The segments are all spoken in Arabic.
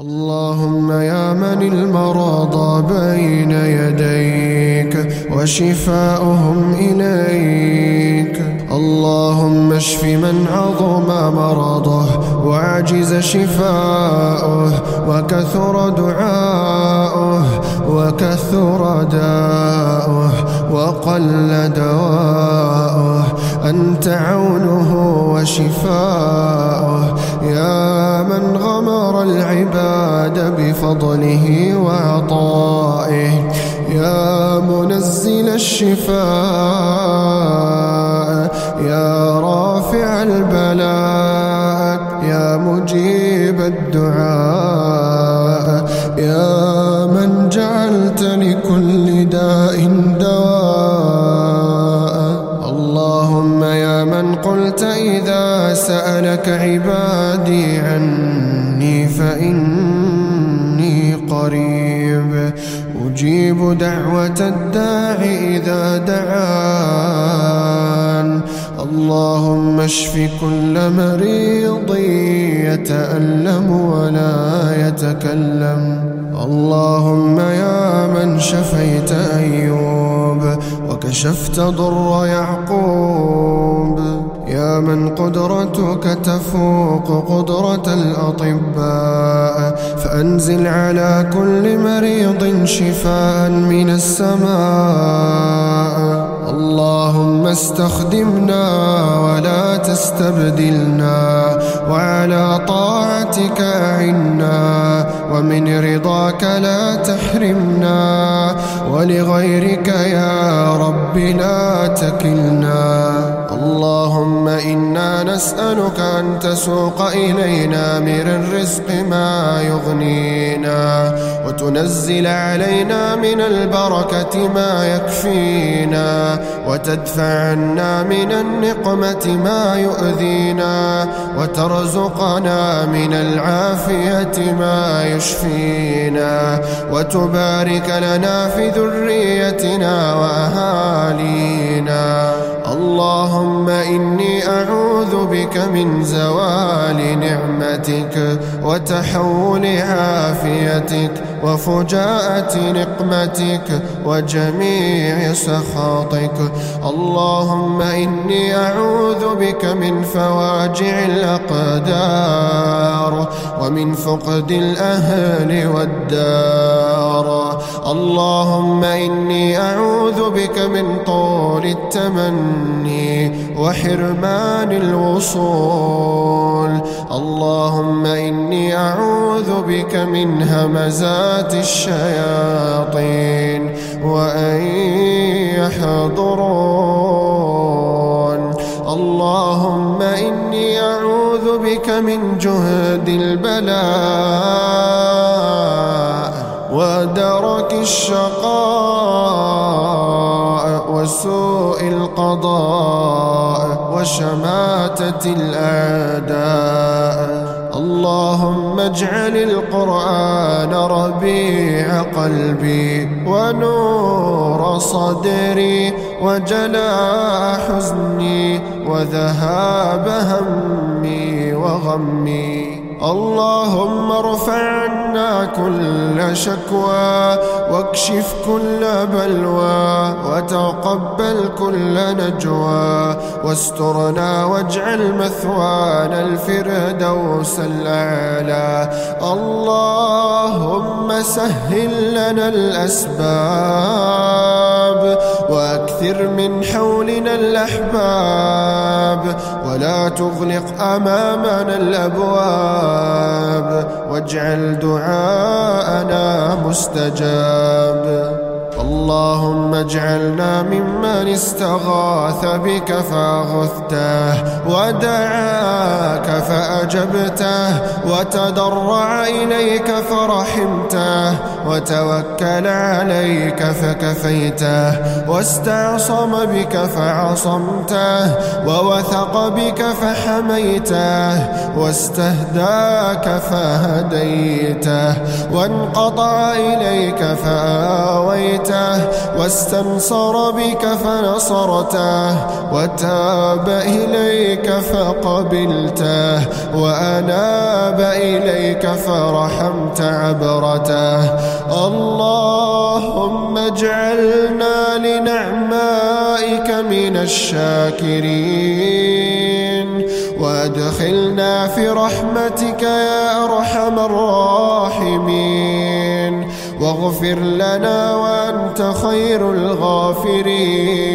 اللهم يا من المرضى بين يديك وشفاؤهم إليك. اللهم اشف من عظم مرضه وعجز شفاؤه وكثر دعاؤه وكثر داؤه وقل دواؤه. أنت عونه وشفاؤه. العباد بفضله وعطائه. يا منزل الشفاء يا رافع البلاء يا مجيب الدعاء. يا من جعلت لكل داء دواء. اللهم يا من قلت إذا سألك عبادي عني. فإني قريب. أجيب دعوة الداع إذا دعان. اللهم اشف كل مريض يتألم ولا يتكلم. اللهم يا من شفيت أيوب وكشفت ضر يعقوب. من قدرتك تفوق قدرة الأطباء فأنزل على كل مريض شفاء من السماء. اللهم استخدمنا ولا تستبدلنا وعلى طاعتك أعنا ومن رضاك لا تحرمنا ولغيرك يا رب لا تكلنا اللهم إنا نسألك أن تسوق إلينا من الرزق ما يغنينا وتنزل علينا من البركة ما يكفينا وتدفع عنا من النقمة ما يؤذينا وترزقنا من العافية ما يشفينا وتبارك لنا في ذريتنا وأهالينا. اللهم إني أعوذ بك من زوال نعمتك وتحول عافيتك وفجاءة نقمتك وجميع سخاطك. اللهم إني أعوذ بك من فواجع الأقدار ومن فقد الأهل والدار. اللهم إني أعوذ بك من طول التمني وحرمان الوصول. اللهم إني أعوذ بك من همزات الشياطين وأن يحضرون. اللهم إني أعوذ بك من جهد البلاء ودرك الشقاء وسوء القضاء وشماتة الأعداء. اللهم اجعل القرآن ربيع قلبي ونور صدري وجلاء حزني وذهاب همي وغمي. اللهم ارفع عنا كل شكوى واكشف كل بلوى وتقبل كل نجوى واسترنا واجعل مثوانا الفردوس الأعلى اللهم سهل لنا الأسباب وأكثر من حولنا الأحباب ولا تغلق أمامنا الأبواب واجعل دعاءنا مستجاب. اللهم اجعلنا ممن استغاث بك فاغثته ودعاك فأجبته وتضرع إليك فرحمته وتوكل عليك فكفيته واستعصم بك فعصمته ووثق بك فحميته واستهداك فهديته وانقطع إليك فآويته فويته واستنصر بك فنصرته وتاب إليك فقبلته وأناب إليك فرحمت عبرته. اللهم اجعلنا لنعمائك من الشاكرين وادخلنا في رحمتك يا أرحم الراحمين. واغفر لنا وأنت خير الغافرين.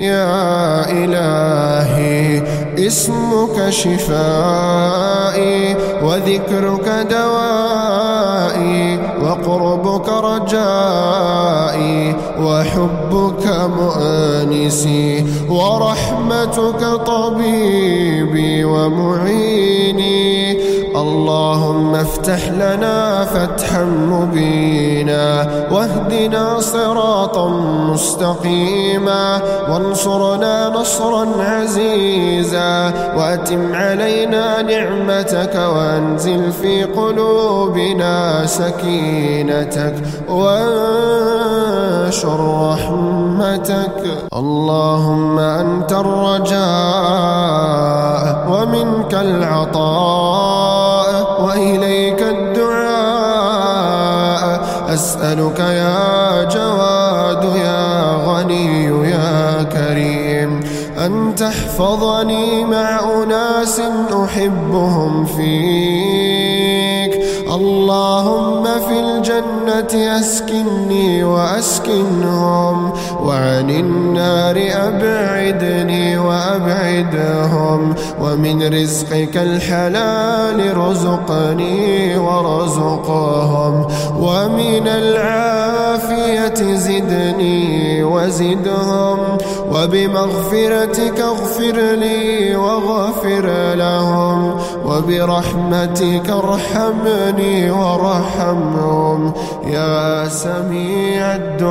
يا إلهي اسمك شفائي وذكرك دوائي وقربك رجائي وحبك مؤنسي ورحمتك طبيبي ومعيني. اللهم افتح لنا فتحا مبينا واهدنا صراطا مستقيما وانصرنا نصرا عزيزا واتم علينا نعمتك وانزل في قلوبنا سكينتك وانشر رحمتك اللهم أنت الرجاء ومنك العطاء وإليك الدعاء. أسألك يا جواد يا غني يا كريم أن تحفظني مع أناس أحبهم فيك. اللهم في الجنة أسكني وأسكنهم وعن النار أبعدني وأبعدهم ومن رزقك الحلال رزقني ورزقهم ومن العافية زدني وزدهم وبمغفرتك اغفر لي واغفر لهم وبرحمتك ارحمني ربني وارحمهم. يا سميع الدعاء.